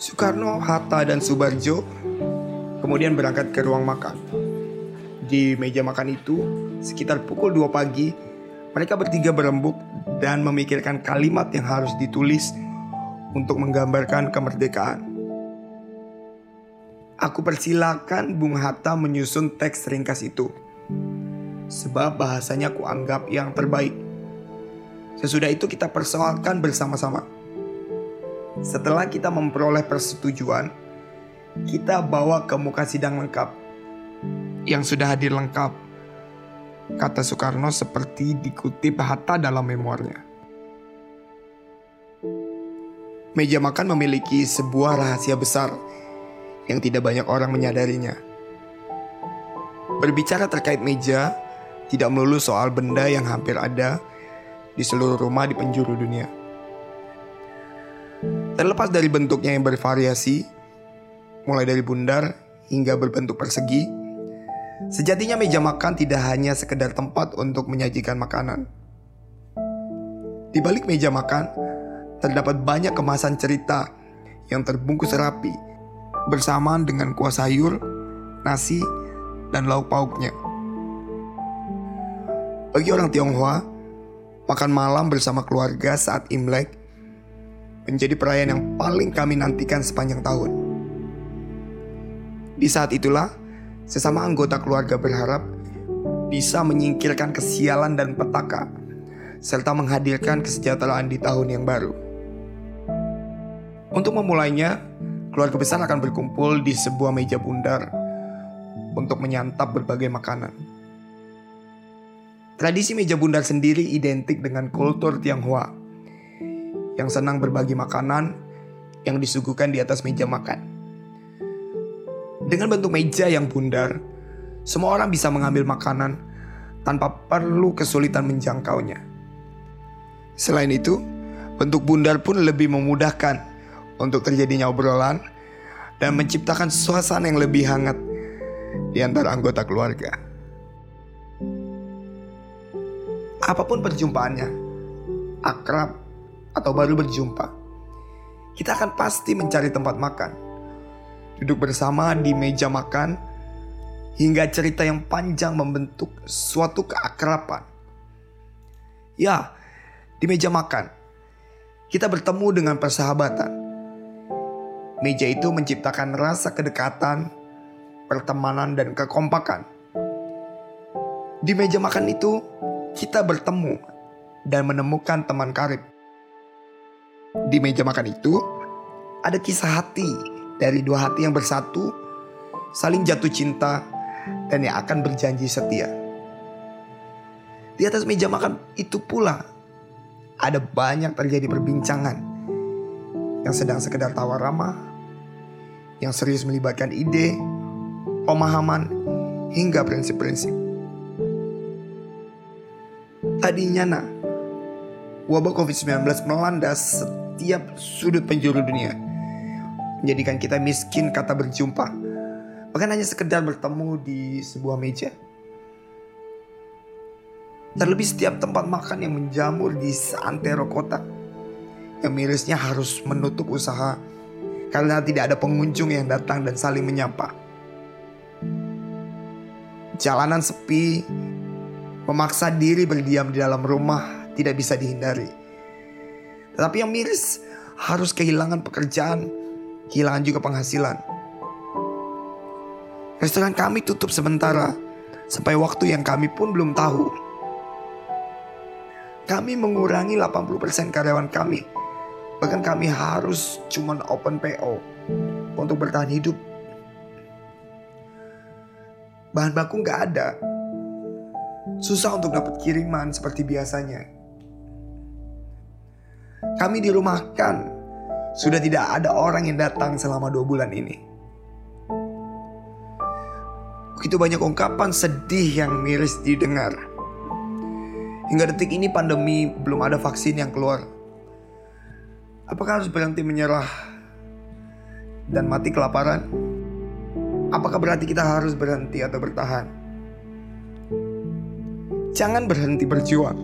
Soekarno, Hatta, dan Subarjo kemudian berangkat ke ruang makan. Di meja makan itu, sekitar pukul 2 pagi, mereka bertiga berembuk dan memikirkan kalimat yang harus ditulis untuk menggambarkan kemerdekaan. Aku persilakan Bung Hatta menyusun teks ringkas itu. Sebab bahasanya aku anggap yang terbaik. Sesudah itu kita persoalkan bersama-sama. Setelah kita memperoleh persetujuan, kita bawa ke muka sidang lengkap. Yang sudah hadir lengkap, kata Soekarno seperti dikutip Hatta dalam memoirnya. Meja makan memiliki sebuah rahasia besar yang tidak banyak orang menyadarinya. Berbicara terkait meja, tidak melulu soal benda yang hampir ada di seluruh rumah di penjuru dunia. Terlepas dari bentuknya yang bervariasi, mulai dari bundar hingga berbentuk persegi, sejatinya meja makan tidak hanya sekedar tempat untuk menyajikan makanan. Di balik meja makan, terdapat banyak kemasan cerita yang terbungkus rapi bersamaan dengan kuah sayur, nasi, dan lauk pauknya. Bagi orang Tionghoa, makan malam bersama keluarga saat Imlek menjadi perayaan yang paling kami nantikan sepanjang tahun. Di saat itulah, sesama anggota keluarga berharap bisa menyingkirkan kesialan dan petaka, serta menghadirkan kesejahteraan di tahun yang baru. Untuk memulainya, keluarga besar akan berkumpul di sebuah meja bundar untuk menyantap berbagai makanan. Tradisi meja bundar sendiri identik dengan kultur Tionghoa yang senang berbagi makanan yang disuguhkan di atas meja makan. Dengan bentuk meja yang bundar, semua orang bisa mengambil makanan tanpa perlu kesulitan menjangkaunya. Selain itu, bentuk bundar pun lebih memudahkan untuk terjadinya obrolan dan menciptakan suasana yang lebih hangat di antara anggota keluarga. Apa pun perjumpaannya, akrab atau baru berjumpa, kita akan pasti mencari tempat makan, duduk bersama di meja makan, hingga cerita yang panjang membentuk suatu keakraban. Ya, di meja makan, kita bertemu dengan persahabatan Meja itu menciptakan rasa kedekatan, pertemanan, dan kekompakan. Di meja makan itu, kita bertemu dan menemukan teman karib. Di meja makan itu, ada kisah hati dari dua hati yang bersatu, saling jatuh cinta, dan yang akan berjanji setia. Di atas meja makan itu pula, ada banyak terjadi perbincangan yang sedang sekedar tawa ramah yang serius melibatkan ide, pemahaman, hingga prinsip-prinsip. Tadinya nah, wabah COVID-19 melanda setiap sudut penjuru dunia. Menjadikan kita miskin kata berjumpa. Bahkan hanya sekedar bertemu di sebuah meja. Terlebih setiap tempat makan yang menjamur di seantero kota. Yang mirisnya harus menutup usaha karena tidak ada pengunjung yang datang dan saling menyapa. Jalanan sepi, memaksa diri berdiam di dalam rumah tidak bisa dihindari. Tetapi yang miris harus kehilangan pekerjaan, kehilangan juga penghasilan. Restoran kami tutup sementara sampai waktu yang kami pun belum tahu. Kami mengurangi 80% karyawan kami Bahkan kami harus cuma open PO untuk bertahan hidup. Bahan baku nggak ada. Susah untuk dapat kiriman seperti biasanya. Kami dirumahkan. Sudah tidak ada orang yang datang selama dua bulan ini. Begitu banyak ungkapan sedih yang miris didengar. Hingga detik ini pandemi belum ada vaksin yang keluar. Apakah harus berhenti menyerah dan mati kelaparan? Apakah berarti kita harus berhenti atau bertahan? Jangan berhenti berjuang.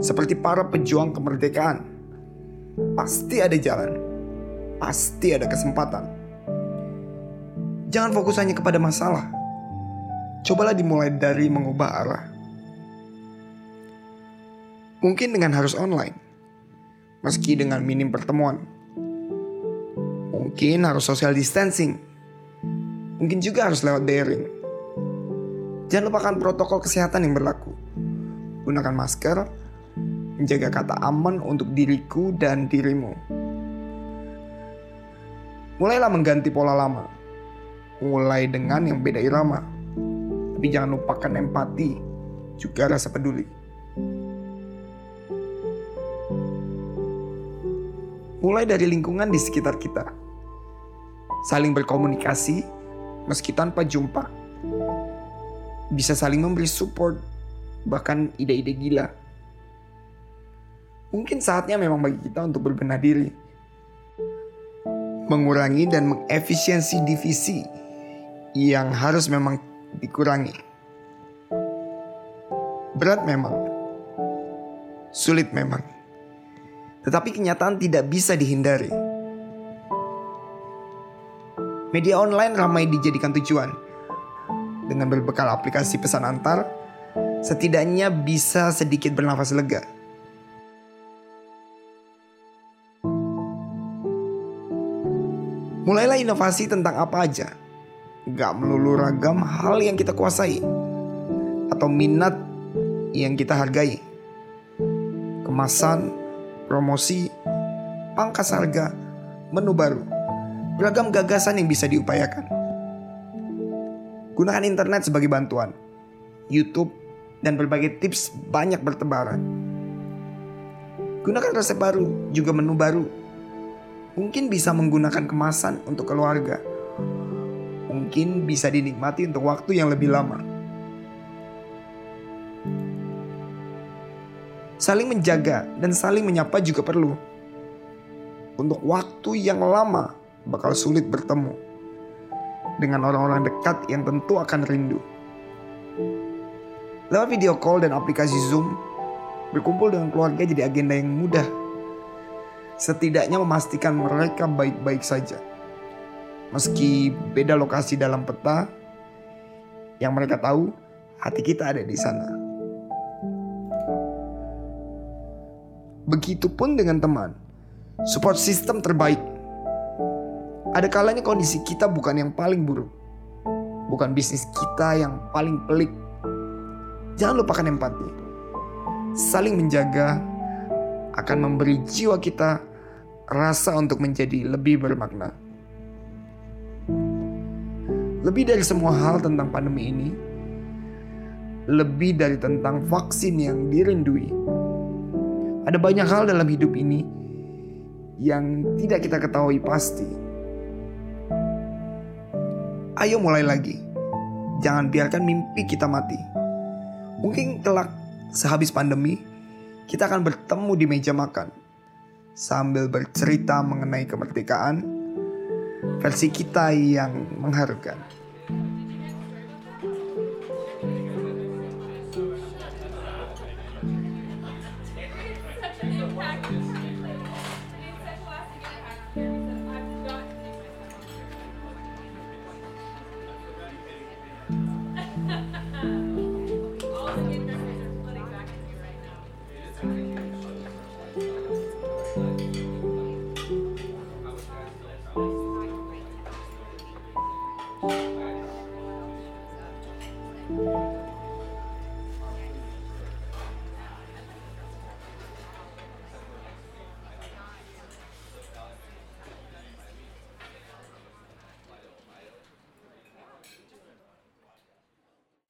Seperti para pejuang kemerdekaan. Pasti ada jalan. pasti ada kesempatan. Jangan fokus hanya kepada masalah. Cobalah dimulai dari mengubah arah. Mungkin dengan harus online, meski dengan minim pertemuan. Mungkin harus social distancing, mungkin juga harus lewat daring. Jangan lupakan protokol kesehatan yang berlaku. Gunakan masker, menjaga kata aman untuk diriku dan dirimu. Mulailah mengganti pola lama. Mulai dengan yang beda irama. Tapi jangan lupakan empati, juga rasa peduli. Mulai dari lingkungan di sekitar kita. Saling berkomunikasi meski tanpa jumpa. Bisa saling memberi support, bahkan ide-ide gila. Mungkin saatnya memang bagi kita untuk berbenah diri mengurangi dan mengefisiensi divisi yang harus memang dikurangi. Berat memang, sulit memang, tetapi kenyataan tidak bisa dihindari. Media online ramai dijadikan tujuan. Dengan berbekal aplikasi pesan antar, setidaknya bisa sedikit bernafas lega. Mulailah inovasi tentang apa aja. Gak melulu ragam hal yang kita kuasai. Atau minat yang kita hargai. Kemasan, promosi, pangkas harga, menu baru. Beragam gagasan yang bisa diupayakan. Gunakan internet sebagai bantuan. YouTube dan berbagai tips banyak bertebaran. Gunakan resep baru, juga menu baru Mungkin bisa menggunakan kemasan untuk keluarga. Mungkin bisa dinikmati untuk waktu yang lebih lama. Saling menjaga dan saling menyapa juga perlu. Untuk waktu yang lama bakal sulit bertemu dengan orang-orang dekat yang tentu akan rindu. Lewat video call dan aplikasi Zoom, berkumpul dengan keluarga jadi agenda yang mudah setidaknya memastikan mereka baik-baik saja. Meski beda lokasi dalam peta, yang mereka tahu hati kita ada di sana. Begitupun dengan teman, support system terbaik. Ada kalanya kondisi kita bukan yang paling buruk, bukan bisnis kita yang paling pelik. Jangan lupakan empati, saling menjaga akan memberi jiwa kita rasa untuk menjadi lebih bermakna. Lebih dari semua hal tentang pandemi ini, lebih dari tentang vaksin yang dirindui. Ada banyak hal dalam hidup ini yang tidak kita ketahui pasti. Ayo mulai lagi. Jangan biarkan mimpi kita mati. Mungkin kelak sehabis pandemi, kita akan bertemu di meja makan sambil bercerita mengenai kemerdekaan versi kita yang mengharukan. Thank you.